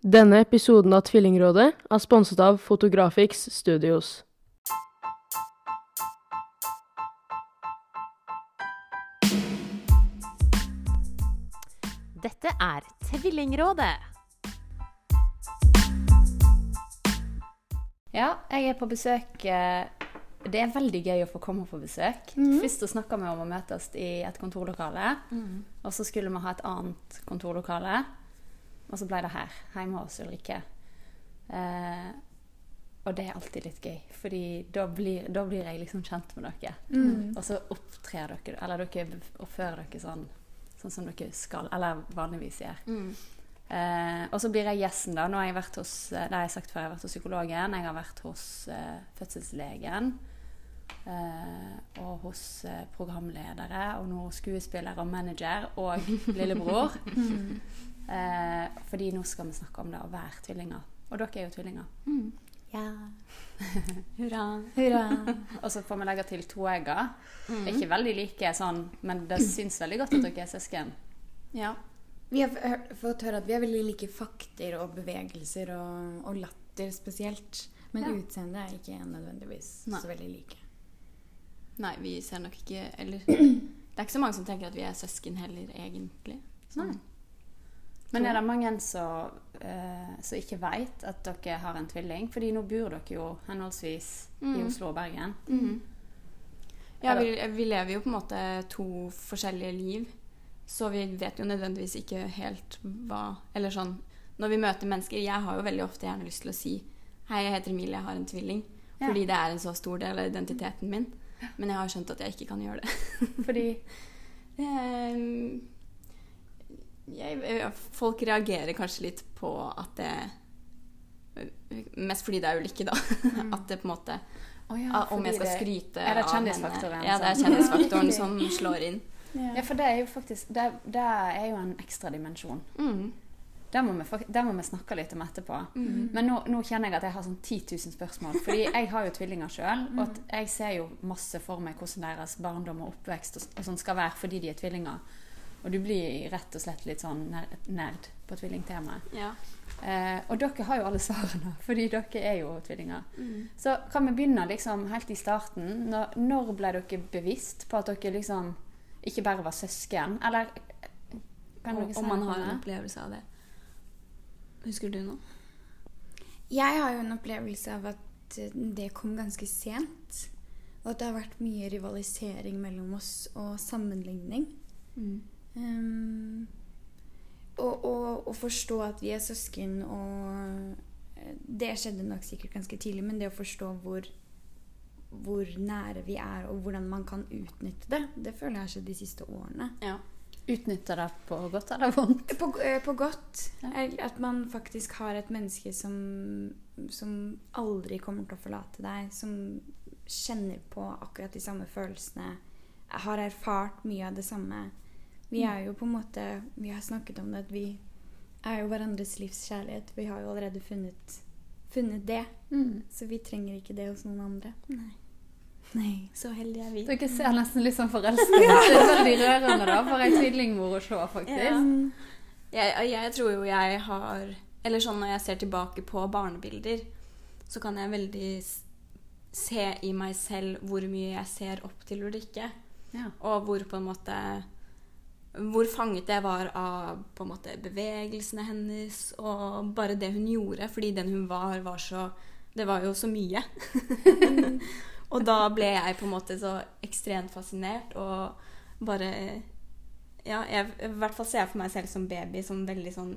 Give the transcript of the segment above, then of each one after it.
Denne episoden av Tvillingrådet er sponset av Fotografix Studios. Dette er Tvillingrådet. Ja, jeg er på besøk eh, Det er veldig gøy å få komme på besøk. Først så snakka vi om å møtes i et kontorlokale. Og så skulle vi ha et annet kontorlokale. Og så ble det her, hjemme hos Ulrikke. Eh, og det er alltid litt gøy, fordi da blir, da blir jeg liksom kjent med dere. Og så opptrer dere, eller dere oppfører dere sånn, sånn som dere skal, eller vanligvis gjør. Eh, og så blir jeg gjesten, da. Nå har jeg vært hos eh, det har jeg sagt før, jeg har vært hos psykologen, jeg har vært hos eh, fødselslegen. eh, og hos eh, programledere, og nå skuespiller og manager og lillebror. Eh, fordi nå skal vi snakke om det å være tvillinger. Og dere er jo tvillinger. Ja. Hurra. Hurra. og så får vi legge til toegger. Ikke veldig like sånn, men det syns veldig godt at dere er søsken. Ja. Vi har fått høre at vi er veldig like fakter og bevegelser og, og latter spesielt. Men Ja. utseendet er ikke nødvendigvis Nei. så veldig like. Nei, vi ser nok ikke Eller det er ikke så mange som tenker at vi er søsken heller, egentlig. Sånn. Men er det mange som, eh, som ikke vet at dere har en tvilling? Fordi nå bor dere jo henholdsvis i Mm. Oslo og Bergen. Ja, vi, vi lever jo på en måte to forskjellige liv, så vi vet jo nødvendigvis ikke helt hva Eller sånn Når vi møter mennesker Jeg har jo veldig ofte gjerne lyst til å si Hei, jeg heter Emilie, jeg har en tvilling. Ja. Fordi det er en så stor del av identiteten min. Men jeg har skjønt at jeg ikke kan gjøre det. Fordi Ehm, jeg, eh, folk reagerer kanskje litt på at det Mest fordi det er ulykke, da. At det på en måte oh, ja, ah, Om jeg skal skryte det av henne. Ja, det er som- kjendisfaktoren som slår inn. Ja, for det er jo faktisk Det, det er jo en ekstra dimensjon. Mm. Det må, vi, det må vi snakke litt om etterpå. Men nå, nå kjenner jeg at jeg har sånn 10 000 spørsmål. Fordi jeg har jo tvillinger sjøl, og at jeg ser jo masse for meg hvordan deres barndom og oppvekst og, og sånn skal være fordi de er tvillinger. Og du blir rett og slett litt sånn ner- nerd på tvillingtemaet. Ja. Eh, og dere har jo alle svarene, fordi dere er jo tvillinger. Mm. Så kan vi begynne liksom helt i starten. Når, når ble dere bevisst på at dere liksom ikke bare var søsken? Eller kan Om, dere si om man har en opplevelse av det. Husker du noe? Jeg har jo en opplevelse av at eh, det kom ganske sent. Og at det har vært mye rivalisering mellom oss og sammenligning. Um, og, og, og forstå at vi er søsken og Det skjedde nok sikkert ganske tidlig, men det å forstå hvor, hvor nære vi er, og hvordan man kan utnytte det, det føler jeg har skjedd de siste årene. Ja. Utnytte det på godt eller vondt? På, eh, på godt. Ja. At man faktisk har et menneske som, som aldri kommer til å forlate deg. Som kjenner på akkurat de samme følelsene. Har erfart mye av det samme. Vi er jo på en måte Vi har snakket om det at vi er jo hverandres livskjærlighet. Vi har jo allerede funnet, funnet det. Så vi trenger ikke det hos noen andre. Nei. Nei. Så heldige er vi. Dere ser nesten litt sånn forelsket ut. Det er veldig rørende da, for ei tvillingmor å se, faktisk. Ja. Jeg, jeg tror jo jeg har Eller sånn når jeg ser tilbake på barnebilder, så kan jeg veldig se i meg selv hvor mye jeg ser opp til Ulrikke. Ja. Og hvor på en måte Hvor fanget jeg var av på en måte bevegelsene hennes og bare det hun gjorde. Fordi den hun var, var så Det var jo så mye. og da ble jeg på en måte så ekstremt fascinert og bare Ja, jeg, i hvert fall ser jeg for meg selv som baby som veldig sånn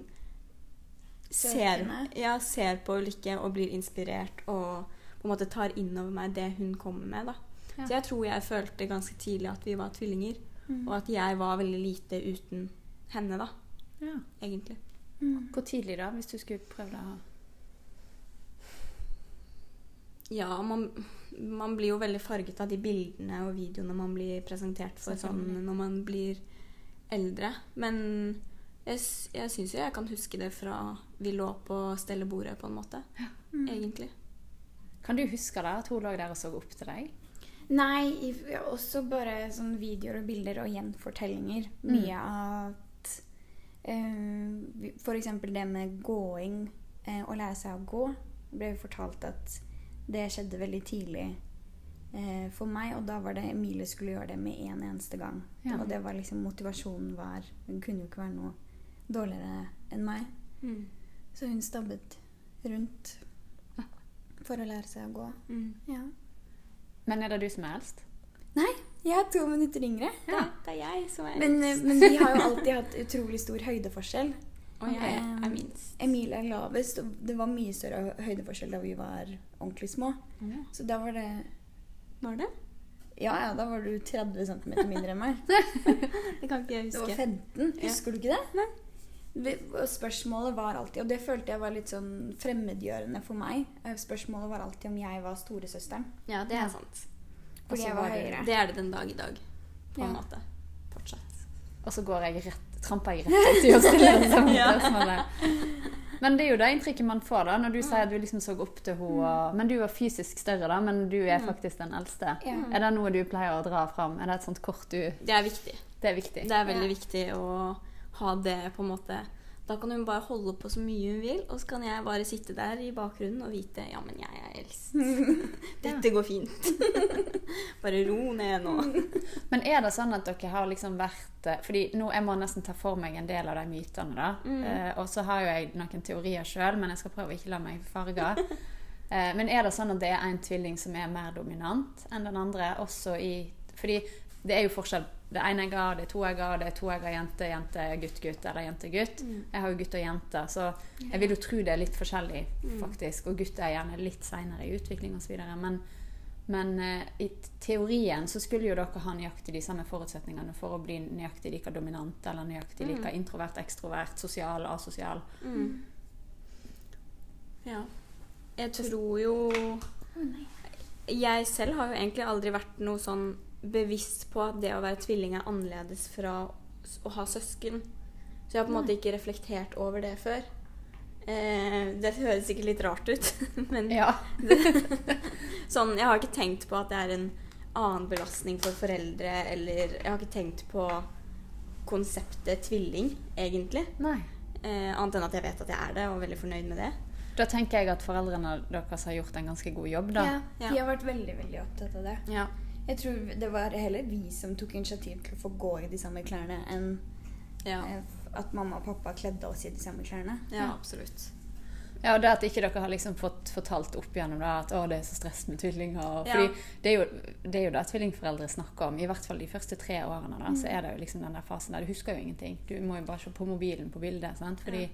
ser, ja, ser på Ulrikke og blir inspirert og på en måte tar inn over meg det hun kommer med. da. Ja. Så jeg tror jeg følte ganske tidlig at vi var tvillinger. Og at jeg var veldig lite uten henne, da, Ja. egentlig. Hvor tidlig, da, hvis du skulle prøve deg? Ja, man, man blir jo veldig farget av de bildene og videoene man blir presentert for sånn når man blir eldre. Men jeg, jeg syns jo jeg kan huske det fra vi lå på stellebordet, på en måte. Egentlig. Kan du huske det, at hun lå der og så opp til deg? Nei, også bare sånn videoer og bilder og gjenfortellinger. Mye av at uh, for eksempel det med gåing, uh, å lære seg å gå, ble jo fortalt at det skjedde veldig tidlig uh, for meg. Og da var det Emilie skulle gjøre det med en eneste gang. Ja. Og det var liksom motivasjonen var Hun kunne jo ikke være noe dårligere enn meg. Mm. Så hun stabbet rundt for å lære seg å gå. Mm. Ja. Men er det du som er eldst? Nei, jeg er to minutter yngre. Det, det er jeg som er Men, men vi har jo alltid hatt utrolig stor høydeforskjell. Og jeg er minst. Emilie er lavest, og det var mye større høydeforskjell da vi var ordentlig små. Så da var det Var det? Ja, ja, da var du 30 cm mindre enn meg. Det kan ikke jeg huske. Det var 15. Husker du ikke det? Nei. Spørsmålet var alltid, og det følte jeg var litt sånn fremmedgjørende for meg eh, Spørsmålet var alltid om jeg var storesøsteren. Ja, det er sant. Fordi jeg var høyere. Det er det den dag i dag. På en Ja. måte. Fortsatt. Og så går jeg rett, tramper jeg rett ut i å stille det samme Ja. spørsmålet. Men det er jo det inntrykket man får da, når du sier at du liksom så opp til henne. og- Men du var fysisk større, da, men du er faktisk den eldste. Ja. Er det noe du pleier å dra fram? Er det et sånt kort du Det er viktig. Det er viktig. Det er veldig Ja. viktig å ha det på en måte Da kan hun bare holde på så mye hun vil, og så kan jeg bare sitte der i bakgrunnen og vite ja, men jeg er eldst. Dette går fint. bare ro ned nå. Men er det sånn at dere har liksom vært eh, Fordi nå jeg må nesten ta for meg en del av de mytene, da. Mm. Eh, og så har jo jeg noen teorier sjøl, men jeg skal prøve å ikke la meg farge. Eh, men er det sånn at det er en tvilling som er mer dominant enn den andre? Også i Fordi det er jo forskjell. Det er enegger, det er toegger, det er toegger jente, jente, gutt, gutt eller jente, gutt. Jeg har jo gutt og jente, så jeg vil jo tro det er litt forskjellig, faktisk. Og gutt er gjerne litt seinere i utvikling osv. Men, men eh, i teorien så skulle jo dere ha nøyaktig de samme forutsetningene for å bli nøyaktig like dominant eller nøyaktig like introvert, ekstrovert, sosial, asosial. Ja. Jeg tror jo Jeg selv har jo egentlig aldri vært noe sånn bevisst på at det å være tvilling er annerledes fra å ha søsken. Så jeg har på en måte ikke reflektert over det før. Eh, det høres sikkert litt rart ut, men Ja. sånn, jeg har ikke tenkt på at det er en annen belastning for foreldre, eller jeg har ikke tenkt på konseptet tvilling, egentlig. Nei. Eh, annet enn at jeg vet at jeg er det, og er veldig fornøyd med det. Da tenker jeg at foreldrene deres har gjort en ganske god jobb, da. Ja, Ja. de har vært veldig, veldig opptatt av det. Ja. Jeg tror det var heller vi som tok initiativ til å få gå i de samme klærne, enn Ja, eh, at mamma og pappa kledde oss i de samme klærne. ja absolutt. Ja, og det at ikke dere har liksom fått fortalt opp igjennom det at å, det er så stress med tvillinger. Ja. Fordi det er, jo, det er jo det tvillingforeldre snakker om. I hvert fall de første tre årene. da, Mm. Så er det jo liksom den der fasen der du husker jo ingenting. Du må jo bare se på mobilen på bildet. sant? Fordi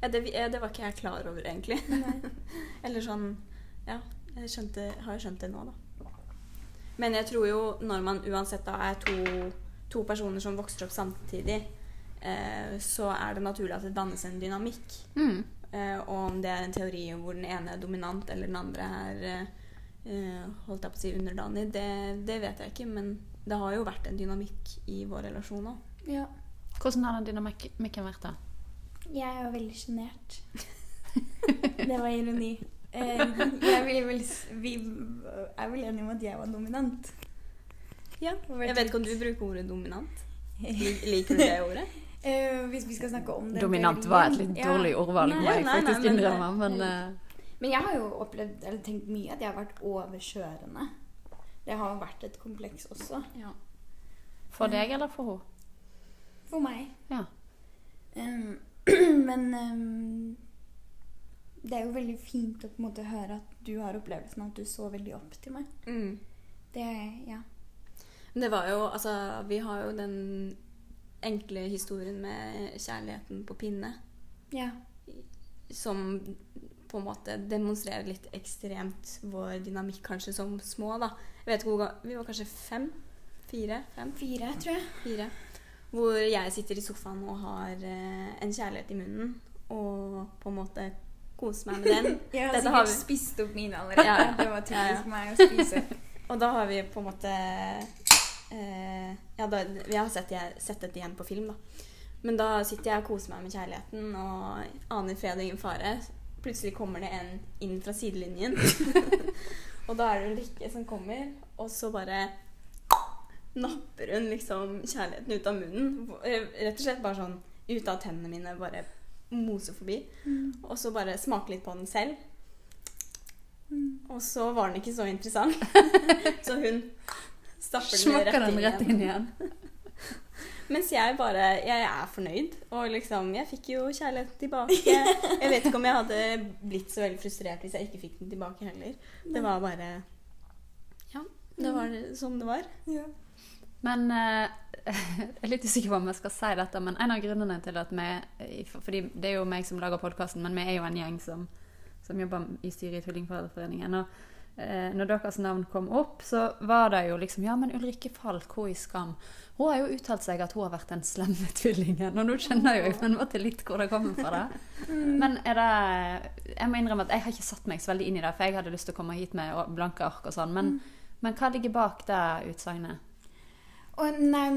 Ja, det, eh, det var ikke jeg klar over, egentlig. Eller sånn Ja, jeg skjønte, har jo skjønt det nå, da. Men jeg tror jo når man uansett da er to, to personer som vokser opp samtidig, eh, så er det naturlig at det dannes en dynamikk. mm. Eh, og om det er en teori hvor den ene er dominant eller den andre er eh, holdt jeg på å si underdanig, det, det vet jeg ikke. Men det har jo vært en dynamikk i vår relasjon òg. Ja. Hvordan har den dynamikken vært, da? Jeg er jo veldig sjenert. Det var ironi. Eh, jeg vil vel, vi er vel enige om at jeg var dominant. Ja. Jeg vet ikke om du bruker ordet dominant. Lik- Liker du det ordet? Uh, hvis vi skal snakke om det Dominant var et litt Ja. dårlig ordvalg, må jeg nei, nei, faktisk men- innrømme. Men uh. Men jeg har jo opplevd, eller tenkt mye at jeg har vært overkjørende. Det har vært et kompleks også. Ja. for deg eller for henne? For meg. Ja. Um, men um, det er jo veldig fint å på en måte høre at du har opplevelsen av at du så veldig opp til meg. Mm. Det, ja. Det var jo Altså, vi har jo den enkle historien med kjærligheten på pinne. Ja. Som på en måte demonstrerer litt ekstremt vår dynamikk, kanskje som små, da. Jeg vet ikke hvor Vi var kanskje fem? Fire? Fem? Fire, tror jeg. Fire. Hvor jeg sitter i sofaen og har eh, en kjærlighet i munnen, og på en måte koser meg med den. Jeg har sikkert spist opp mine allerede. Ja. Det var Ja, ja. typisk meg å spise. Og da har vi på en måte eh, Ja, da, vi har sett, sett dette igjen på film, da. Men da sitter jeg og koser meg med kjærligheten og aner fred og ingen fare. Plutselig kommer det en inn fra sidelinjen. og da er det Ulrikke som kommer, og så bare napper hun liksom kjærligheten ut av munnen. Eh, Rett og slett bare sånn ut av tennene mine, bare mose forbi. Og så bare smake litt på den selv. Og så var den ikke så interessant. så hun stapper den rett den rett inn igjen. Mens jeg bare Jeg er fornøyd. Og liksom, jeg fikk jo kjærlighet tilbake. Jeg vet ikke om jeg hadde blitt så veldig frustrert hvis jeg ikke fikk den tilbake heller. Det var bare Ja, det var som det var. Men eh, jeg er litt usikker på om jeg skal si dette, men en av grunnene til at vi Fordi det er jo meg som lager podkasten, men vi er jo en gjeng som, som jobber i styret i Tvillingforeldreforeningen. Og eh, når deres navn kom opp, så var det jo liksom Ja, men Ulrikke Falk, hun i Skam, hun har jo uttalt seg at hun har vært den slemme tvillingen. Og nå skjønner jo jeg på en måte litt hvor det kommer fra. det. Men er det Jeg må innrømme at jeg har ikke satt meg så veldig inn i det, for jeg hadde lyst til å komme hit med blanke ark og sånn. Men, men hva ligger bak det utsagnet? Og nei,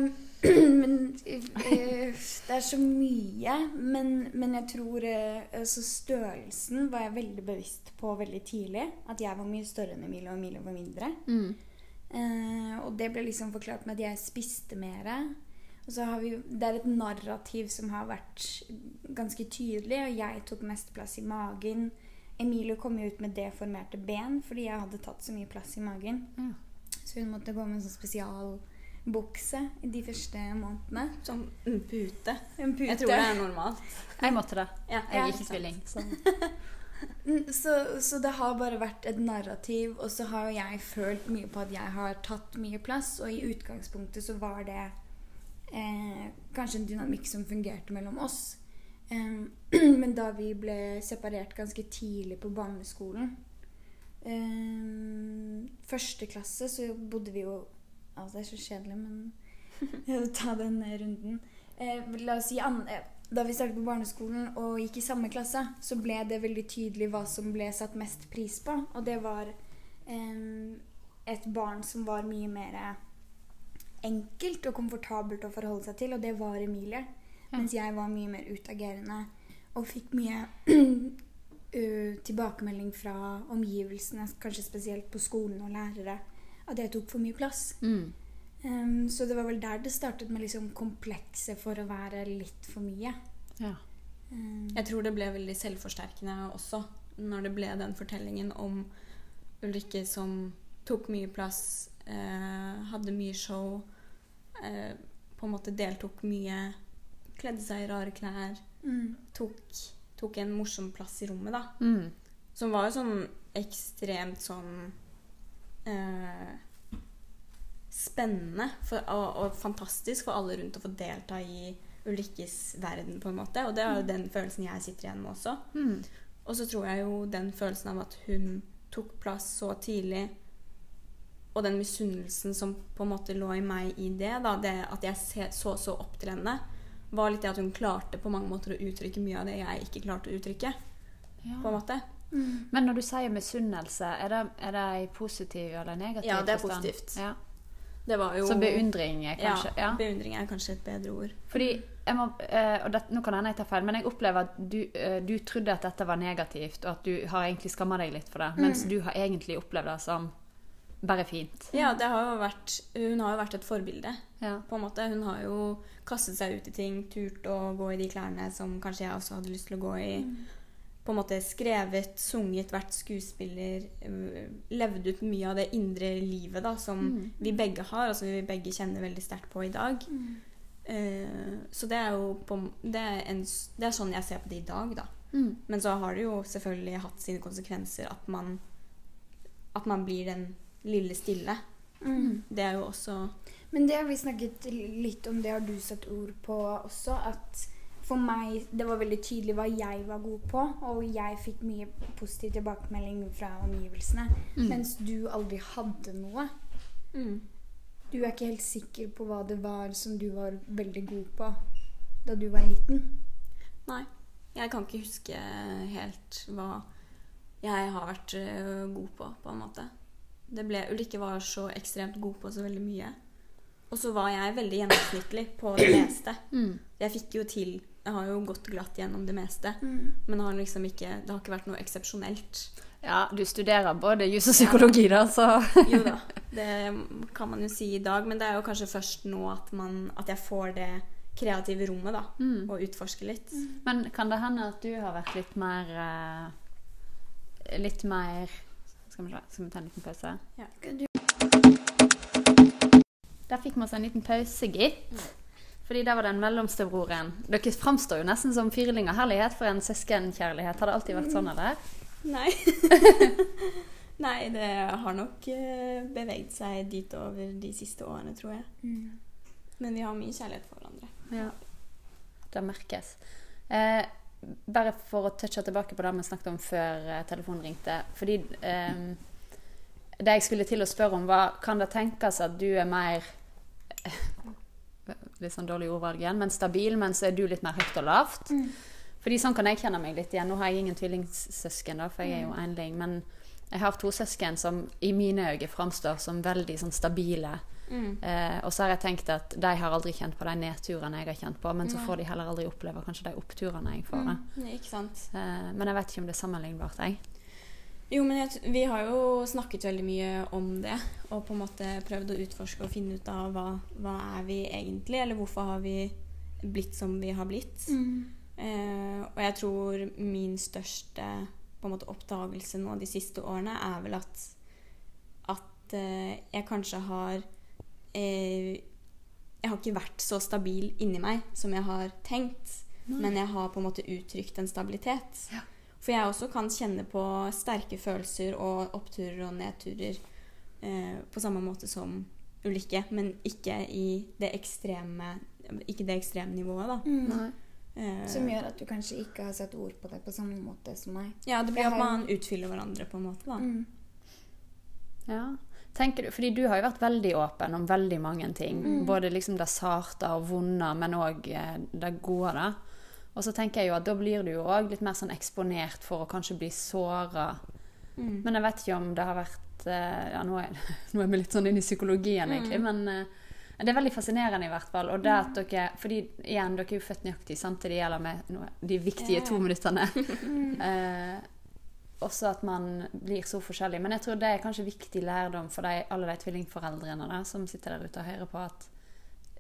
men eh, Det er så mye. Men, men jeg tror eh, altså Størrelsen var jeg veldig bevisst på veldig tidlig. At jeg var mye større enn Emilie, og Emilie var mindre. Eh, og det ble liksom forklart med at jeg spiste mer. Og så har vi, det er et narrativ som har vært ganske tydelig, og jeg tok mest plass i magen. Emilie kom jo ut med deformerte ben fordi jeg hadde tatt så mye plass i magen. Ja. Så hun måtte gå med en sånn spesialbukse i de første månedene. Som en pute. En pute. Jeg tror det er normalt. Jeg måtte det. Ja, Jeg Ja, er ikke tvilling. Så. Så, så det har bare vært et narrativ, og så har jo jeg følt mye på at jeg har tatt mye plass, og i utgangspunktet så var det eh, kanskje en dynamikk som fungerte mellom oss. Eh, men da vi ble separert ganske tidlig på barneskolen eh, Første klasse så bodde vi jo Altså, det er så kjedelig, men ta den runden. Eh, la oss si eh, Da vi startet på barneskolen og gikk i samme klasse, så ble det veldig tydelig hva som ble satt mest pris på. Og det var eh, et barn som var mye mer enkelt og komfortabelt å forholde seg til, og det var Emilie. Mens jeg var mye mer utagerende og fikk mye tilbakemelding fra omgivelsene, kanskje spesielt på skolen og lærere, at jeg tok for mye plass. Mm. Um, så det var vel der det startet med liksom komplekset for å være litt for mye. Ja. Um, Jeg tror det ble veldig selvforsterkende også når det ble den fortellingen om Ulrikke som tok mye plass, eh, hadde mye show, eh, på en måte deltok mye, kledde seg i rare klær, mm, tok, tok en morsom plass i rommet, da. Mm. Som var jo sånn ekstremt sånn eh, spennende for, og, og fantastisk for alle rundt å få delta i Ulrikkes verden, på en måte. Og det er jo den følelsen jeg sitter igjen med også. Mm. Og så tror jeg jo den følelsen av at hun tok plass så tidlig, og den misunnelsen som på en måte lå i meg i det, da, det at jeg så så opp til henne, var litt det at hun klarte på mange måter å uttrykke mye av det jeg ikke klarte å uttrykke. på en måte. Mm. Men når du sier misunnelse, er det, er det i positiv eller negativ Ja, det er forstand? positivt. Ja. Det var jo Så beundring, er kanskje? Ja, Ja. beundring er kanskje et bedre ord. Fordi jeg må, eh, og det, Nå kan hende jeg tar feil, men jeg opplever at du, eh, du trodde at dette var negativt, og at du har egentlig skamma deg litt for det, mens du har egentlig opplevd det som bare fint. Ja, det har vært, hun har jo vært et forbilde. Ja. på en måte. Hun har jo kastet seg ut i ting, turt å gå i de klærne som kanskje jeg også hadde lyst til å gå i. På en måte skrevet, sunget, vært skuespiller. øh, Levd ut mye av det indre livet da, som vi begge har, og som vi begge kjenner veldig sterkt på i dag. Eh, så det er jo på, det, er en, det er sånn jeg ser på det i dag, da. Mm. Men så har det jo selvfølgelig hatt sine konsekvenser at man, at man blir den lille stille. Mm. Det er jo også Men det har vi snakket litt om, det har du satt ord på også, at for meg det var veldig tydelig hva jeg var god på, og jeg fikk mye positiv tilbakemelding fra omgivelsene, mens du aldri hadde noe. Du er ikke helt sikker på hva det var som du var veldig god på da du var liten. Nei. Jeg kan ikke huske helt hva jeg har vært øh, god på, på en måte. Det ble, Ulrikke var så ekstremt god på så veldig mye. Og så var jeg veldig gjennomsnittlig på det meste. Mm. Jeg fikk jo til Jeg har jo gått glatt gjennom det meste. Mm. Men det har liksom ikke, det har ikke vært noe eksepsjonelt. ja, du studerer både jus og psykologi, da, så Jo da, det kan man jo si i dag. Men det er jo kanskje først nå at, man, at jeg får det kreative rommet, da. Mm. Og utforske litt. Men kan det hende at du har vært litt mer eh, Litt mer Skal vi, skal vi ta en liten pause? Ja. Der fikk vi oss en liten pause, gitt. Fordi der var den mellomste broren. Dere framstår jo nesten som firlinger. Herlighet for en søskenkjærlighet. Har det alltid vært sånn, eller? Nei. Nei, det har nok eh, beveget seg dit over de siste årene, tror jeg. Mm. Men vi har mye kjærlighet for hverandre. Ja. Det merkes. Eh, bare for å touche tilbake på det vi snakket om før eh, telefonen ringte. Fordi eh, det jeg skulle til å spørre om, var Kan det tenkes at du er mer Litt sånn dårlig ordvalg igjen, men stabil, men så er du litt mer høyt og lavt? Fordi sånn kan jeg kjenne meg litt igjen. Nå har jeg ingen tvillingsøsken, da, for jeg er jo enling. Men jeg har to søsken som i mine øyne framstår som veldig sånn stabile. Eh, og så har jeg tenkt at de har aldri kjent på de nedturene jeg har kjent på, men så får de heller aldri oppleve kanskje de oppturene jeg får. Mm. Nei? Eh, men jeg vet ikke om det er sammenlignbart, jeg. Jo, men jeg, vi har jo snakket veldig mye om det, og på en måte prøvd å utforske og finne ut av hva, hva er vi egentlig, eller hvorfor har vi blitt som vi har blitt. Eh, og jeg tror min største på en måte, oppdagelse nå de siste årene er vel at, at eh, jeg kanskje har eh, Jeg har ikke vært så stabil inni meg som jeg har tenkt, men jeg har på en måte uttrykt en stabilitet. Ja. For jeg også kan kjenne på sterke følelser og oppturer og nedturer eh, på samme måte som ulykke, men ikke i det ekstreme Ikke det ekstreme nivået, da. Mm. Eh, Som gjør at du kanskje ikke har satt ord på det på samme måte som meg. ja, det blir at man utfyller hverandre på en måte, da. Mm. Ja. Tenker du, fordi du har jo vært veldig åpen om veldig mange ting. Både liksom det sarte og vonde, men òg det gode. da. Og så tenker jeg jo at da blir du jo òg litt mer sånn eksponert for å kanskje bli såra. Mm. Men jeg vet ikke om det har vært eh, Ja, nå er, nå er vi litt sånn inne i psykologien, egentlig, men eh, det er veldig fascinerende i hvert fall. Og det at dere Fordi igjen, dere er jo født nøyaktig samtidig gjelder med de viktige yeah. to minuttene. eh, også at man blir så forskjellig. Men jeg tror det er kanskje viktig lærdom for de, alle de tvillingforeldrene da, som sitter der ute og hører på, at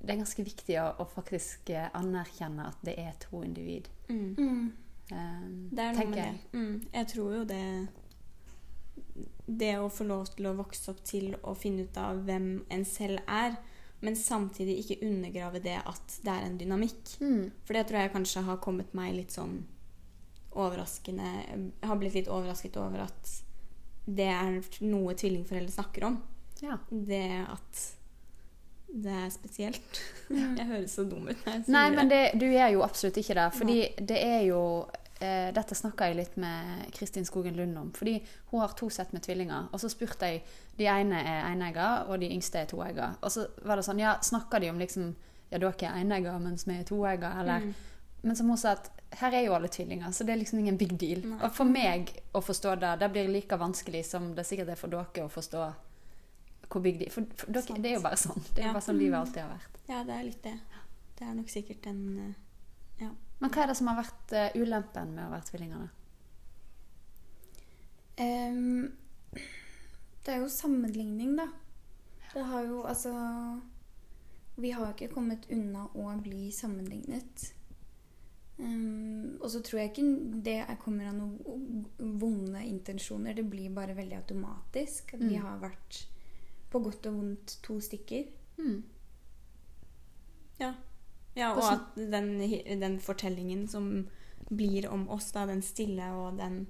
det er ganske viktig å, å faktisk eh, anerkjenne at det er to individ. Mm. Mm. Eh, Det er noe med det. Mm. Jeg tror jo det Det å få lov til å vokse opp til å finne ut av hvem en selv er, men samtidig ikke undergrave det at det er en dynamikk. Mm. For det tror jeg kanskje har kommet meg litt sånn overraskende Jeg har blitt litt overrasket over at det er noe tvillingforeldre snakker om. Ja. Det at det er spesielt. Jeg høres så dum ut når jeg sier Nei, men det. du er jo absolutt ikke det. Fordi det er jo eh, Dette snakka jeg litt med Kristin Skogen Lund om. Fordi hun har to sett med tvillinger. Og så spurte jeg De ene er enegger, og de yngste er toegger. Og så var det sånn Ja, snakker de om liksom Ja, dere er enegger, mens vi er toegger, eller Mm. Men som hun sa, at her er jo alle tvillinger, så det er liksom ingen big deal. Nei. Og for meg å forstå det, det blir like vanskelig som det sikkert er for dere å forstå hvor big deal For, for dere, det er jo bare sånn. Det er Ja. jo bare sånn livet alltid har vært. Ja, det er litt det. Det er nok sikkert en ja. Men hva er det som har vært eh, ulempen med å være tvillinger? da? Ehm, det er jo sammenligning, da. Det har jo altså Vi har jo ikke kommet unna å bli sammenlignet. Um, og så tror jeg ikke det er- kommer av noen vonde intensjoner. Det blir bare veldig automatisk. Mm. vi har vært på godt og vondt to stykker. Mm. Ja. ja og at den, den fortellingen som blir om oss, da, den stille og den,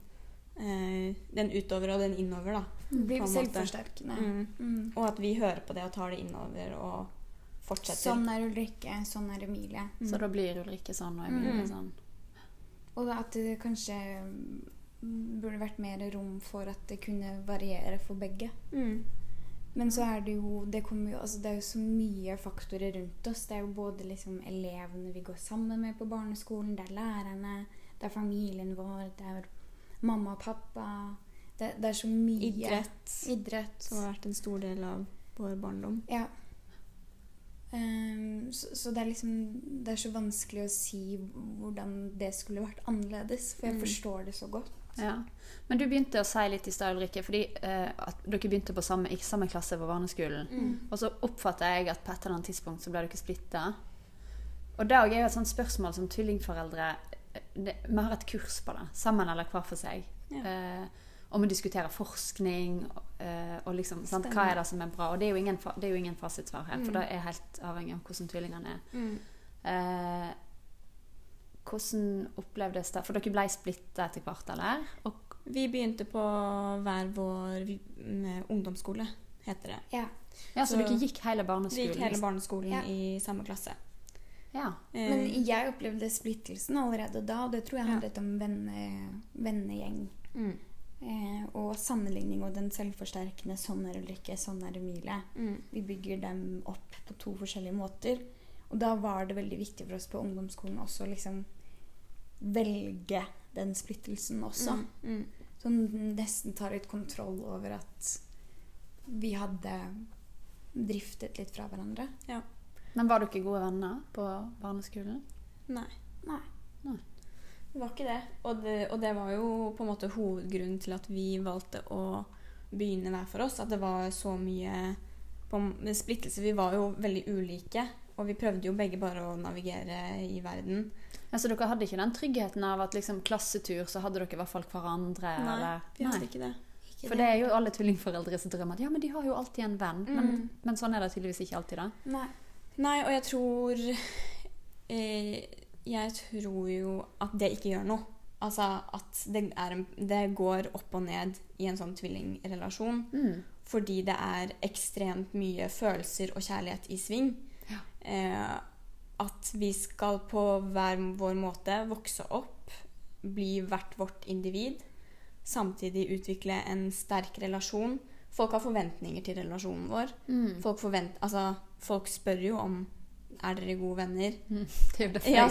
eh, den utover og den innover, da. Blir en måte. selvforsterkende. Mm. Mm. Og at vi hører på det og tar det innover og fortsetter. Sånn er Ulrikke, sånn er Emilie. Så da blir Ulrikke sånn og Emilie Mm. sånn. Og at det kanskje mm, burde vært mer rom for at det kunne variere for begge. Mm. Men så er det jo det, jo, altså det er jo så mye faktorer rundt oss. Det er jo både liksom elevene vi går sammen med på barneskolen, det er lærerne, det er familien vår, det er mamma og pappa. Det, det er så mye Idrett, Idrett. som har vært en stor del av vår barndom. Ja. Um, så, så det er liksom Det er så vanskelig å si hvordan det skulle vært annerledes. For jeg Mm. forstår det så godt. Ja. Men du begynte å si litt i stad, Ulrikke, fordi eh, at dere begynte på samme, ikke samme klasse på barneskolen. Mm. Og så oppfatta jeg at på et eller annet tidspunkt så ble dere splitta. og det er jo et sånt spørsmål som tvillingforeldre eh, det, Vi har et kurs på det, sammen eller hver for seg. Ja. Eh, og vi diskuterer forskning eh, og liksom, sant, hva er det som er bra. Og det er jo ingen, det er jo ingen fasitsvar her, for Mm. det er helt avhengig av hvordan tvillingene er. Mm. Eh, hvordan opplevdes det? For dere ble splitta etter hvert, eller? Og, Vi begynte på hver vår ungdomsskole, heter det. Ja. ja, så, Så- dere gikk hele Vi barneskolen? gikk hele liksom? barneskolen Ja. i samme klasse. Ja. Eh, Men jeg opplevde splittelsen allerede da, og det tror jeg Ja. handlet om venne, vennegjeng. mm, Eh, og sammenligning og den selvforsterkende 'sånn er Ulrikke, sånn er Emilie'. mm, Vi bygger dem opp på to forskjellige måter. Og da var det veldig viktig for oss på ungdomsskolen også å liksom velge den splittelsen også. mm, mm. Som nesten tar litt kontroll over at vi hadde driftet litt fra hverandre. Men var dere gode venner på barneskolen? Nei. Nei. Det var ikke det. Og, det. og det var jo på en måte hovedgrunnen til at vi valgte å begynne hver for oss. At det var så mye på splittelse. Vi var jo veldig ulike. Og vi prøvde jo begge bare å navigere i verden. Altså, dere hadde ikke den tryggheten av at liksom klassetur, så hadde dere i hvert fall hverandre? Nei, eller? vi hadde ikke det. Ikke For det er jo alle tvillingforeldres drøm at ja, men de har jo alltid en venn. Men, Mm. men sånn er det tydeligvis ikke alltid, da. Nei. Nei, og jeg tror eh, Jeg tror jo at det ikke gjør noe. Altså at det, en, det går opp og ned i en sånn tvillingrelasjon. Mm. Fordi det er ekstremt mye følelser og kjærlighet i sving. Ja. Eh, at vi skal på hver vår måte vokse opp, bli hvert vårt individ. Samtidig utvikle en sterk relasjon. Folk har forventninger til relasjonen vår. Mm. Folk, forvent, altså, folk spør jo om er dere gode venner. Det gjør det Ja.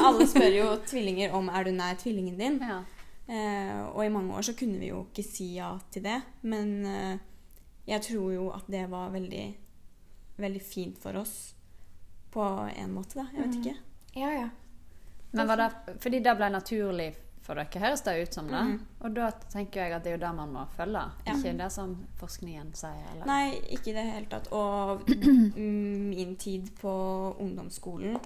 Alle spør jo tvillinger om er du nær tvillingen din. Ja. Eh, og i mange år så kunne vi jo ikke si ja til det. Men eh, jeg tror jo at det var veldig, veldig fint for oss på en måte, da. Jeg vet Mhm. ikke. Ja, ja. Men var det, fordi det ble naturlig for dere, høres det ut som det. Mm. Og da tenker jeg at det er jo det man må følge, Ja. ikke det som forskningen sier. Eller? Nei, ikke i det hele tatt. Og min tid på ungdomsskolen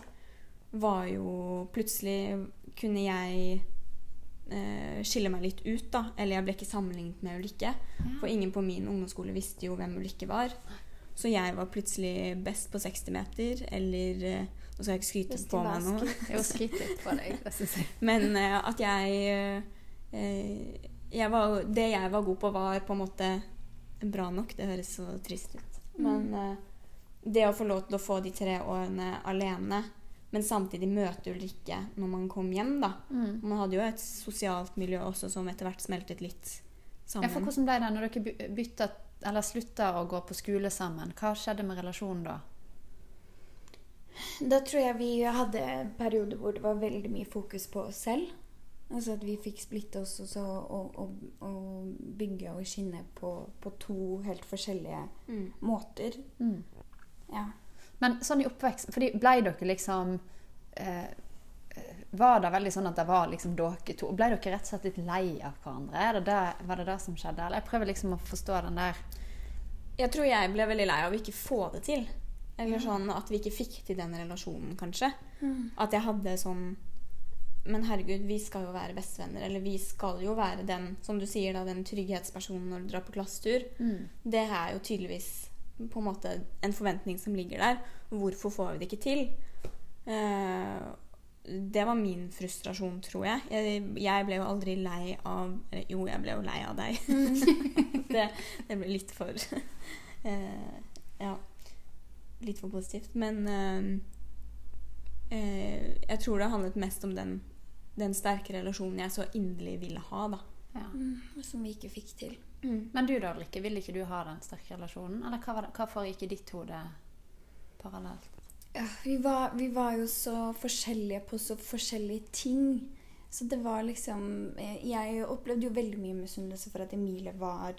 var jo Plutselig kunne jeg eh, skille meg litt ut, da. Eller jeg ble ikke sammenlignet med Ulrikke. For ingen på min ungdomsskole visste jo hvem Ulrikke var. Så jeg var plutselig best på 60 meter, eller eh, Nå skal jeg ikke skryte på meg noe. Jo, skryt litt på deg, det syns jeg. Men uh, at jeg, uh, jeg var, Det jeg var god på, var på en måte bra nok. Det høres så trist ut. Men uh, det å få lov til å få de tre årene alene, men samtidig møte Ulrikke når man kom hjem, da. Mm. Man hadde jo et sosialt miljø også som etter hvert smeltet litt Ja, for sammen. hvordan ble det når dere by- bytta, eller slutter å gå på skole sammen? Hva skjedde med relasjonen da? Da tror jeg vi hadde perioder hvor det var veldig mye fokus på oss selv. Altså at vi fikk splitte oss og, så, og, og, og bygge og skinne på, på to helt forskjellige Mm. måter. Mm. Ja. Men sånn i oppvekst fordi Ble dere liksom eh, Var det veldig sånn at det var liksom dere to Ble dere rett og slett litt lei av hverandre? Er det det, var det det som skjedde? Eller jeg prøver liksom å forstå den der Jeg tror jeg ble veldig lei av å ikke få det til. Eller sånn at vi ikke fikk til den relasjonen, kanskje. At jeg hadde sånn Men herregud, vi skal jo være bestevenner. Eller vi skal jo være den, som du sier, da, den trygghetspersonen når du drar på klassetur. mm. Det er jo tydeligvis på en måte en forventning som ligger der. Hvorfor får vi det ikke til? Eh, det var min frustrasjon, tror jeg. jeg. Jeg ble jo aldri lei av Jo, jeg ble jo lei av deg. det, det ble litt for uh, Ja. Litt for positivt. Men uh, uh, jeg tror det handlet mest om den, den sterke relasjonen jeg så inderlig ville ha, da. ja. Mm, som vi ikke fikk til. Men du da, Ulrikke, ville ikke du ha den sterke relasjonen? Eller hva det, hvorfor gikk i ditt hode parallelt? Vi, var, vi var jo så forskjellige på så forskjellige ting. Så det var liksom eh, Jeg opplevde jo veldig mye misunnelse for at Emilie var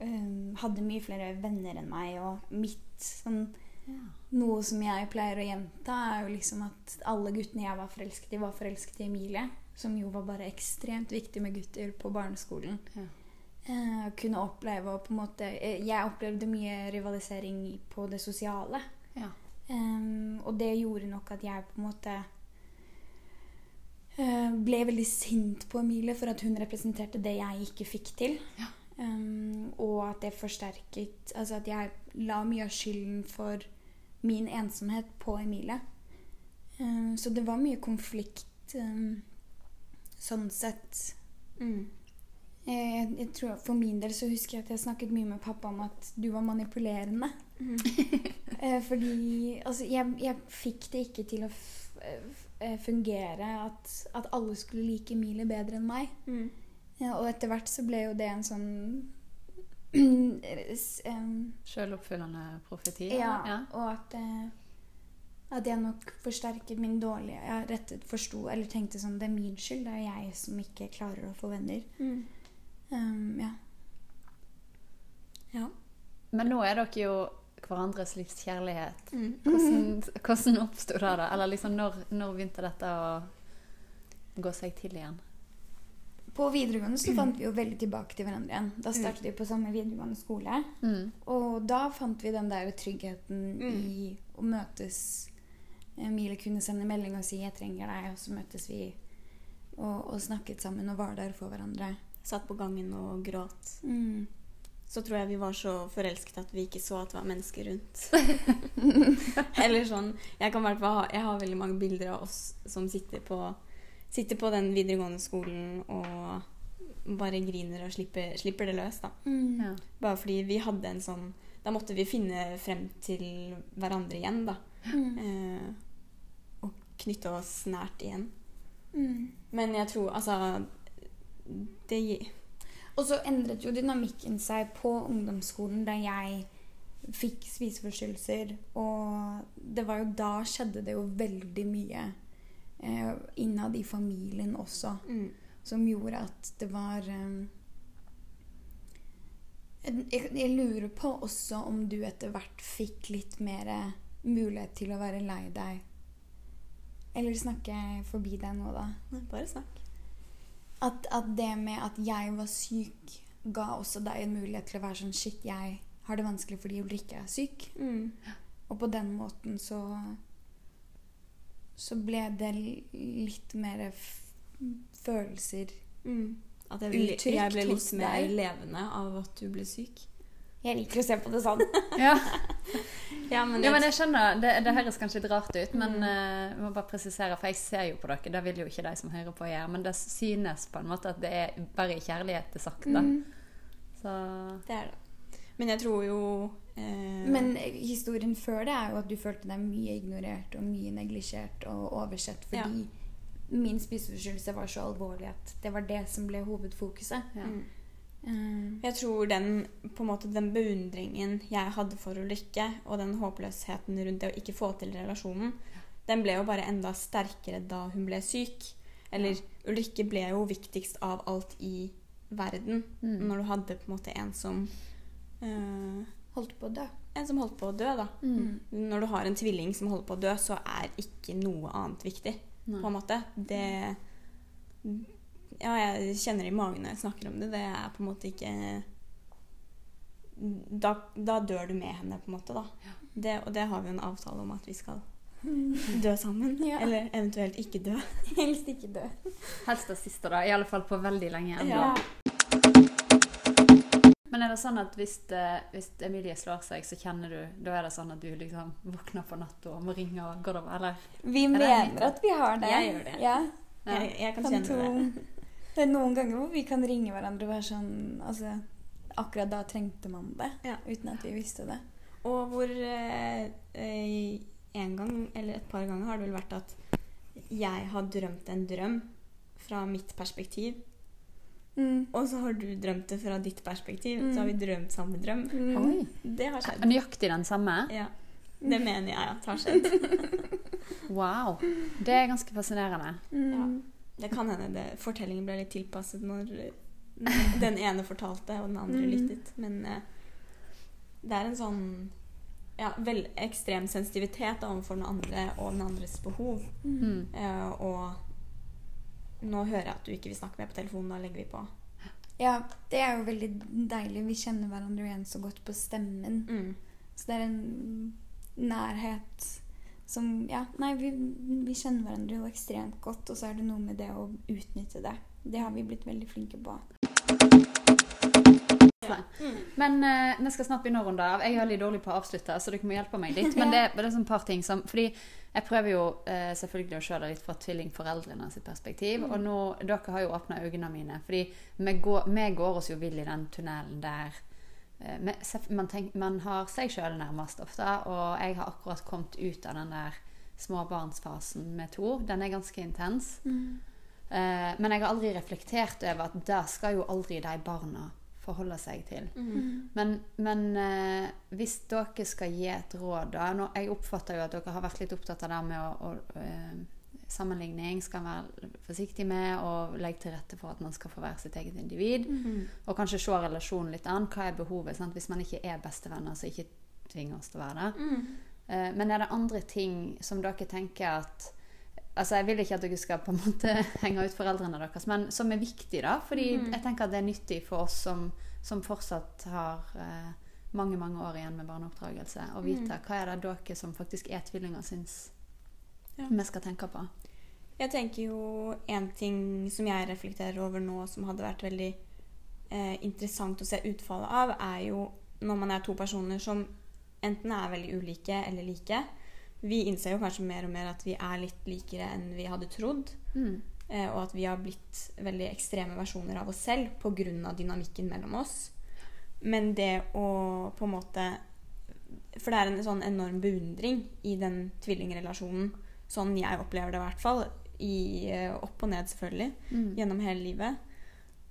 um, Hadde mye flere venner enn meg, og mitt sånn Ja. Noe som jeg pleier å gjenta, er jo liksom at alle guttene jeg var forelsket i, var forelsket i Emilie. Som jo var bare ekstremt viktig med gutter på barneskolen. Ja. Uh, kunne oppleve og på en måte Jeg opplevde mye rivalisering på det sosiale. Ja. Em, og det gjorde nok at jeg på en måte uh, ble veldig sint på Emilie for at hun representerte det jeg ikke fikk til. Em, og at det forsterket Altså at jeg la mye av skylden for min ensomhet på Emilie. Um, så det var mye konflikt sånn sett. Mm. Jeg, jeg tror For min del så husker jeg at jeg snakket mye med pappa om at du var manipulerende. Eh, fordi altså, jeg, jeg fikk det ikke til å f f eh, fungere at, at alle skulle like Emilie bedre enn meg. Mm. Ja, og etter hvert så ble jo det en sånn Selvoppfyllende profeti? ja, ja. og at eh, at jeg nok forsterket min dårlige Jeg rettet forsto eller tenkte sånn Det er min skyld. Det er jeg som ikke klarer å få venner. Mm. Um, ja. Ja. Men nå er dere jo hverandres livskjærlighet. Mm. Hvordan, hvordan oppsto det, da? Eller liksom, når, når begynte dette å gå seg til igjen? På videregående så fant vi jo veldig tilbake til hverandre igjen. Da startet vi på samme videregående skole. Mm. Og da fant vi den der tryggheten Mm. i å møtes. Emilie kunne sende melding og si 'jeg trenger deg', og så møttes vi og, og snakket sammen og var der for hverandre. Satt på gangen og gråt. Mm. Så tror jeg vi var så forelsket at vi ikke så at det var mennesker rundt. Eller sånn Jeg kan hvert ha Jeg har veldig mange bilder av oss som sitter på Sitter på den videregående skolen og bare griner og slipper, slipper det løs, da. Mm. Ja. Bare fordi vi hadde en sånn Da måtte vi finne frem til hverandre igjen, da. Mm. Eh, og knytte oss nært igjen. Mm. Men jeg tror altså Det Og så endret jo dynamikken seg på ungdomsskolen da jeg fikk spiseforstyrrelser. Og det var jo da skjedde det jo veldig mye eh, innad i familien også. mm, Som gjorde at det var eh, jeg, jeg lurer på også om du etter hvert fikk litt mer mulighet til å være lei deg. Eller snakker jeg forbi deg nå, da? Bare snakk. At, at det med at jeg var syk, ga også deg en mulighet til å være sånn Shit, jeg har det vanskelig fordi Ulrikke er syk. Mm. Og på den måten så Så ble det litt mer f følelser Mm. At jeg, ble- Uttrykt jeg ble litt mer deg. levende av at du ble syk. Jeg liker å se på det sånn. Ja. Ja, men, ja, men jeg skjønner, det, det høres kanskje litt rart ut, men eh, jeg må bare presisere, for jeg ser jo på dere, det vil jo ikke de som hører på gjøre, men det synes på en måte at det er bare i kjærlighet det er sagt, da. Så det er det. Men jeg tror jo eh, Men historien før det er jo at du følte deg mye ignorert og mye neglisjert og oversett fordi min spiseforstyrrelse var så alvorlig at det var det som ble hovedfokuset. ja. mm. Um, Jeg tror den, på en måte, den beundringen jeg hadde for Ulrikke, og den håpløsheten rundt det å ikke få til relasjonen, den ble jo bare enda sterkere da hun ble syk. Eller Ulrikke ble jo viktigst av alt i verden. Mm. Når du hadde på en måte en som øh, holdt på å dø. En som holdt på å dø, da. Mm. Når du har en tvilling som holder på å dø, så er ikke noe annet viktig. Nei. På en måte. Det Ja, jeg kjenner det i magen når jeg snakker om det. Det er på en måte ikke Da, da dør du med henne, på en måte, da. Det, og det har vi jo en avtale om at vi skal dø sammen. Ja. Eller eventuelt ikke dø. Helst ikke dø. Helst det siste, da. I alle fall på veldig lenge enda Ja. Men er det sånn at hvis, det, hvis Emilie slår seg, så kjenner du Da er det sånn at du liksom våkner på natta og må ringe og går over, eller? Vi mener at vi har det. Jeg gjør det. Ja. Jeg, jeg kan Fantom. kjenne det. Det er noen ganger hvor vi kan ringe hverandre og være sånn altså, Akkurat da trengte man det, Ja. uten at vi visste det. Og hvor eh, eh, en gang, eller et par ganger, har det vel vært at jeg har drømt en drøm fra mitt perspektiv. Mm. Og så har du drømt det fra ditt perspektiv. Mm. Så har vi drømt samme drøm. Mm. Det har skjedd. Nøyaktig den samme? Ja. Det mener jeg at har skjedd. Wow. Det er ganske fascinerende. Mm. Ja. Det kan hende det, fortellingen ble litt tilpasset når den ene fortalte og den andre Mm. lyttet. Men eh, det er en sånn ja, vel, ekstrem sensitivitet overfor den andre og den andres behov. Mm. Eh, og nå hører jeg at du ikke vil snakke mer på telefonen. Da legger vi på. Ja, det er jo veldig deilig. Vi kjenner hverandre igjen så godt på stemmen. Mm. Så det er en nærhet som Ja, nei, vi, vi kjenner hverandre jo ekstremt godt, og så er det noe med det å utnytte det. Det har vi blitt veldig flinke på. Men uh, vi skal snart begynne å runde av. Jeg er veldig dårlig på å avslutte, så dere må hjelpe meg litt. Men det, det er sånn par ting som Fordi jeg prøver jo uh, selvfølgelig å se det litt fra tvillingforeldrene sitt perspektiv. Og nå, dere har jo åpna øynene mine. Fordi vi går, vi går oss jo vill i den tunnelen der eh, man, tenk, man har seg sjøl nærmest ofte. Og jeg har akkurat kommet ut av den der småbarnsfasen med Tor. Den er ganske intens. Eh, men jeg har aldri reflektert over at det skal jo aldri de barna forholde seg til. Men, men eh, hvis dere skal gi et råd da nå, Jeg oppfatter jo at dere har vært litt opptatt av det med å, å eh, Sammenligning skal man være forsiktig med og legge til rette for at man skal få være sitt eget individ. Og kanskje se relasjonen litt an. Hva er behovet? Sant? Hvis man ikke er bestevenner, så ikke tving oss til å være det. Uh, Men er det andre ting som dere tenker at Altså, Jeg vil ikke at dere skal på en måte henge ut foreldrene deres, men som er viktig, da. Fordi jeg tenker at det er nyttig for oss som, som fortsatt har eh, mange mange år igjen med barneoppdragelse, å vite hva er det dere som faktisk er tvillinger, syns Ja. vi skal tenke på. Jeg tenker jo en ting som jeg reflekterer over nå, som hadde vært veldig eh, interessant å se utfallet av, er jo når man er to personer som enten er veldig ulike eller like. Vi innser jo kanskje mer og mer at vi er litt likere enn vi hadde trodd. Mm. Eh, og at vi har blitt veldig ekstreme versjoner av oss selv pga. dynamikken mellom oss. Men det å på en måte For det er en sånn enorm beundring i den tvillingrelasjonen. Sånn jeg opplever det i hvert fall. I, eh, opp og ned, selvfølgelig. Mm. Gjennom hele livet.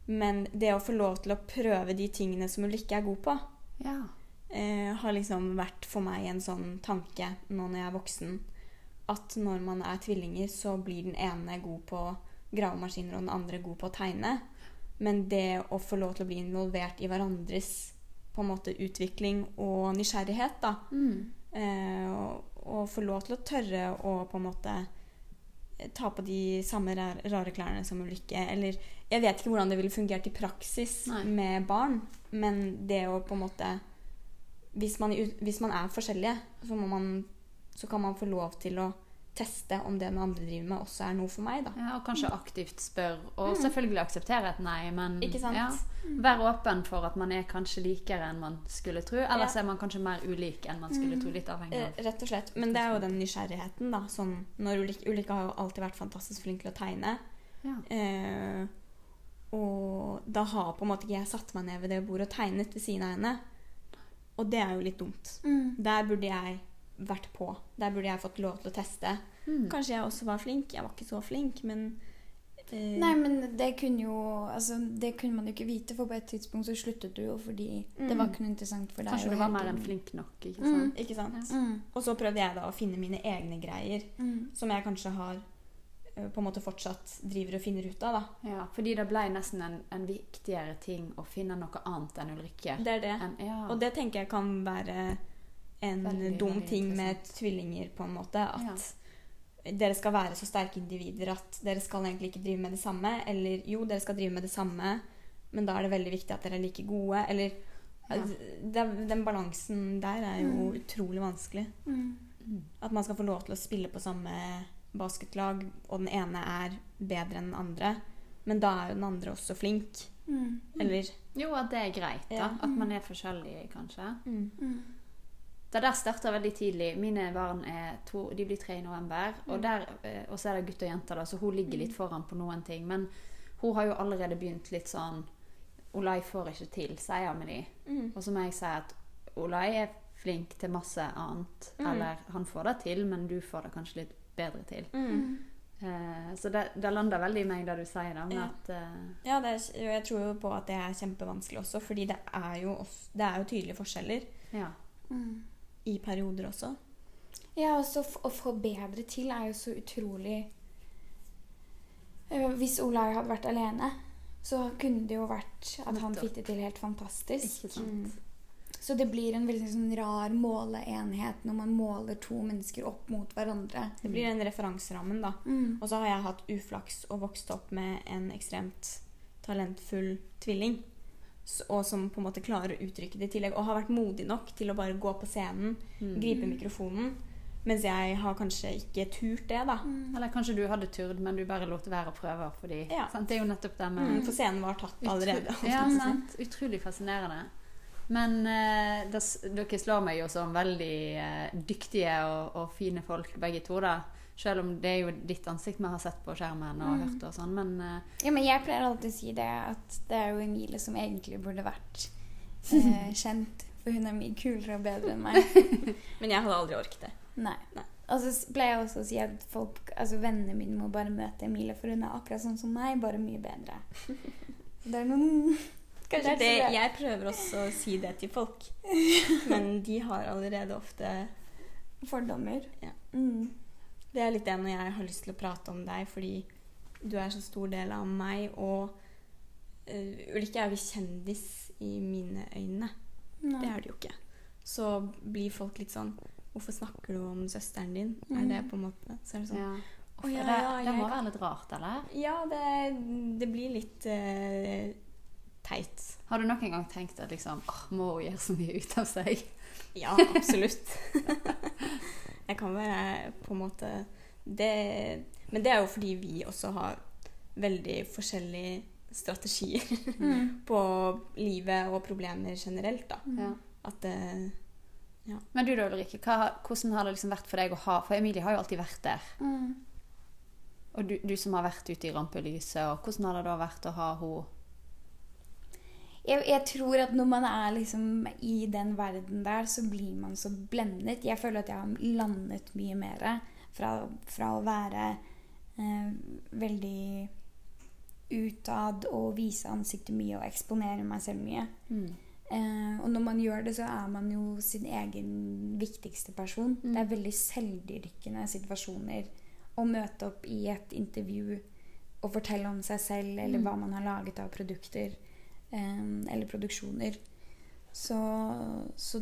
Men det å få lov til å prøve de tingene som Ulrikke er god på, Ja. eh, har liksom vært for meg en sånn tanke nå når jeg er voksen. At når man er tvillinger, så blir den ene god på gravemaskiner og den andre god på å tegne. Men det å få lov til å bli involvert i hverandres på en måte utvikling og nysgjerrighet, da. Mm. Eh, og, og få lov til å tørre å på en måte ta på de samme rare klærne som Ulrikke. Eller jeg vet ikke hvordan det ville fungert i praksis Nei. med barn, men det å på en måte hvis man, hvis man er forskjellige, så, må man, så kan man få lov til å teste om det den andre driver med, også er noe for meg. da. ja, og kanskje aktivt spør, og selvfølgelig akseptere et nei, men? Ja, være åpen for at man er kanskje likere enn man skulle tro. Ellers Ja. er man kanskje mer ulik enn man skulle tro, litt avhengig Eh, av Rett og slett. Men det er jo den nysgjerrigheten, da. Sånn, når Ulrikke, Ulrikke har jo alltid vært fantastisk flink til å tegne. ja. Eh, og da har på en måte ikke jeg satt meg ned ved det bordet og tegnet ved siden av henne. Og det er jo litt dumt. Mm. Der burde jeg vært på. Der burde jeg fått lov til å teste. Mm. Kanskje jeg også var flink. Jeg var ikke så flink, men uh... Nei, men det kunne jo altså, Det kunne man jo ikke vite, for på et tidspunkt så sluttet du jo fordi det Mm. var ikke noe interessant for deg. Kanskje du var mer enn flink nok, ikke Mm. Ikke sant? Mm. Og så prøvde jeg da å finne mine egne greier, Mm. som jeg kanskje har eh, på en måte fortsatt driver og finner ut av. da. Ja, fordi det ble nesten en, en viktigere ting å finne noe annet enn Ulrikke. Det er det. En, ja. Og det tenker jeg kan være en Veldig, dum veldig ting med tvillinger, på en måte. At dere skal være så sterke individer at dere skal egentlig ikke drive med det samme. Eller jo, dere skal drive med det samme, men da er det veldig viktig at dere er like gode. Eller Ja. den, den balansen der er jo utrolig vanskelig. Mm. At man skal få lov til å spille på samme basketlag, og den ene er bedre enn den andre. Men da er jo den andre også flink. Mm. Eller Jo, at det er greit, da. Ja. At man er forskjellig, kanskje. Mm. Det der starta veldig tidlig. Mine barn er to, de blir tre i november. Og, der, eh, og så er det gutt og jente, da, så hun ligger litt foran på noen ting. Men hun har jo allerede begynt litt sånn Olai får ikke til, sier de. Mm. Og så må jeg si at Olai er flink til masse annet. Mm. Eller han får det til, men du får det kanskje litt bedre til. Mm. Uh, så det, det lander veldig i meg, det du sier, da. Med Ja. at uh... Ja, det er, jeg tror jo på at det er kjempevanskelig også, fordi det er jo, det er jo tydelige forskjeller Ja. Mm. I perioder også. Ja, også å få bedre til er jo så utrolig Eh, Hvis Olai hadde vært alene, så kunne det jo vært at han fikk det til helt fantastisk. Ikke sant? Så det blir en veldig sånn rar måleenhet når man måler to mennesker opp mot hverandre. Det blir den referanserammen, da. Mm. Og så har jeg hatt uflaks og vokst opp med en ekstremt talentfull tvilling. Og som på en måte klarer å uttrykke det i tillegg. Og har vært modig nok til å bare gå på scenen, gripe mikrofonen. Mens jeg har kanskje ikke turt det, da. Eller kanskje du hadde turt, men du bare lot være å prøve. Fordi, Ja. sant? Det er jo nettopp det med Mm, for scenen var tatt allerede. Utru Ja, sant. Utrolig fascinerende. Men eh, dere slår meg jo som veldig eh, dyktige og, og fine folk, begge to. da. Selv om det er jo ditt ansikt vi har sett på skjermen og hørt og sånn. Men uh, Ja, men jeg pleier alltid å si det, at det er jo Emilie som egentlig burde vært uh, kjent. For hun er mye kulere og bedre enn meg. Men jeg hadde aldri orket det. Nei. Nei. Og så pleier jeg også å si at folk, altså vennene mine må bare møte Emilie, for hun er akkurat sånn som meg, bare mye bedre. Det er noen Kanskje det, jeg prøver også å si det til folk. Men de har allerede ofte fordommer. Ja. Mm. Det er litt det når jeg har lyst til å prate om deg, fordi du er så stor del av meg, og uh, Ulrikke er jo kjendis i mine øyne. Nei. Det er det jo ikke. Så blir folk litt sånn Hvorfor snakker du om søsteren din? Er Mm. det på en måte Så er det sånn ja. Oh, ja, det, ja, det må være litt rart, eller? Ja, det, det blir litt uh, teit. Har du noen gang tenkt at liksom, oh, må hun gjøre så mye ut av seg? Ja, absolutt. jeg kan være på en måte det, Men det er jo fordi vi også har veldig forskjellige strategier Mm. på livet og problemer generelt. da. Ja. At det ja. Men du da, Ulrikke, hva, hvordan har det liksom vært for deg å ha For Emilie har jo alltid vært der. Mm. Og du, du som har vært ute i rampelyset, og hvordan har det da vært å ha henne Jeg, jeg tror at når man er liksom i den verden der, så blir man så blendet. Jeg føler at jeg har landet mye mer fra, fra å være eh, veldig utad og vise ansiktet mye og eksponere meg selv mye. mm. Eh, og når man gjør det, så er man jo sin egen viktigste person. Mm. Det er veldig selvdyrkende situasjoner å møte opp i et intervju og fortelle om seg selv eller Mm. hva man har laget av produkter eller produksjoner. Så, så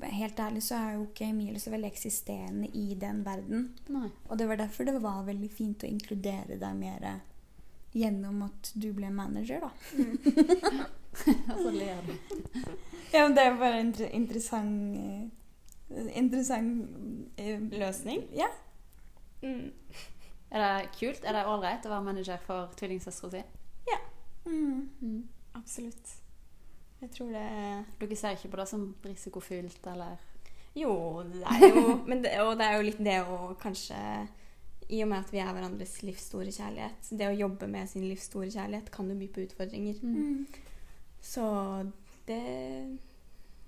helt ærlig så er jo ikke Emilie så veldig eksisterende i den verden. Nei. Og det var derfor det var veldig fint å inkludere deg mer gjennom at du ble manager, da. Og så ler du. Ja, men det er bare en interessant eh, Interessant eh, Løsning? Ja. Mm. Er det kult? Er det ålreit å være manager for tvillingsøstera si? Mm. Mm. Absolutt. Jeg tror det Dere ser ikke på det som risikofylt, eller Jo, det er jo men det, Og det er jo litt det å kanskje I og med at vi er hverandres livsstore kjærlighet Det å jobbe med sin livsstore kjærlighet kan jo by på utfordringer. Mm. Så det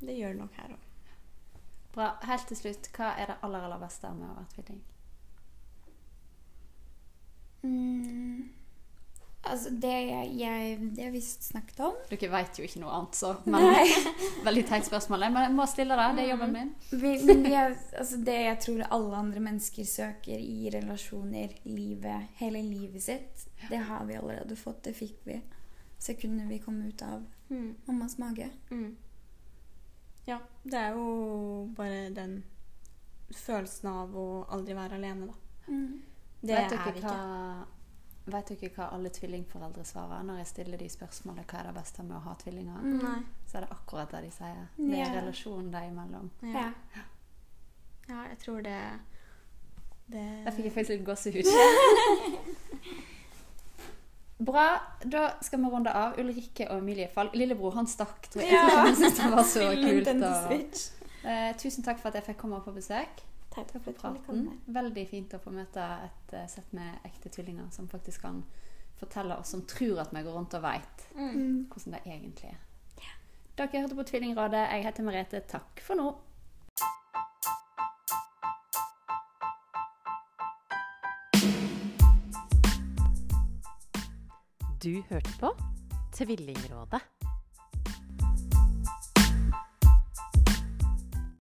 Det gjør det nok her òg. Bra. Helt til slutt, hva er det aller, aller beste med å være tvilling? Mm. Altså, det jeg, jeg Det har vi snakket om. Dere vet jo ikke noe annet, så men, Veldig teit spørsmål. Men jeg må stille det. Det er jobben min. Vi, men vi er, altså det jeg tror alle andre mennesker søker i relasjoner, livet, hele livet sitt, det har vi allerede fått. Det fikk vi sekundene vi kom ut av Mm. mammas mage. Mm. Ja, det er jo bare den følelsen av å aldri være alene, da. Mm. Det vet er vi ikke. Vet dere hva alle tvillingforeldre svarer når jeg stiller de spørsmålet hva er det beste med å ha tvillinger? Mm. Nei. Så er det akkurat det de sier. Det er Ja. relasjonen dem imellom. Ja. Ja. ja, jeg tror det Det Der fikk jeg faktisk litt gåsehud. Bra. Da skal vi runde av. Ulrikke og Emilie Falk. Lillebror han stakk. Jeg Ja. synes det var så kult. Og, eh, tusen takk for at jeg fikk komme på besøk. Takk for for praten. Veldig fint å få møte et eh, sett med ekte tvillinger som faktisk kan fortelle oss som tror at vi går rundt og veit Mm. hvordan det egentlig er. Dere hørte på Tvillingrådet. Jeg heter Merete. Takk for nå. Du hørte på Tvillingrådet.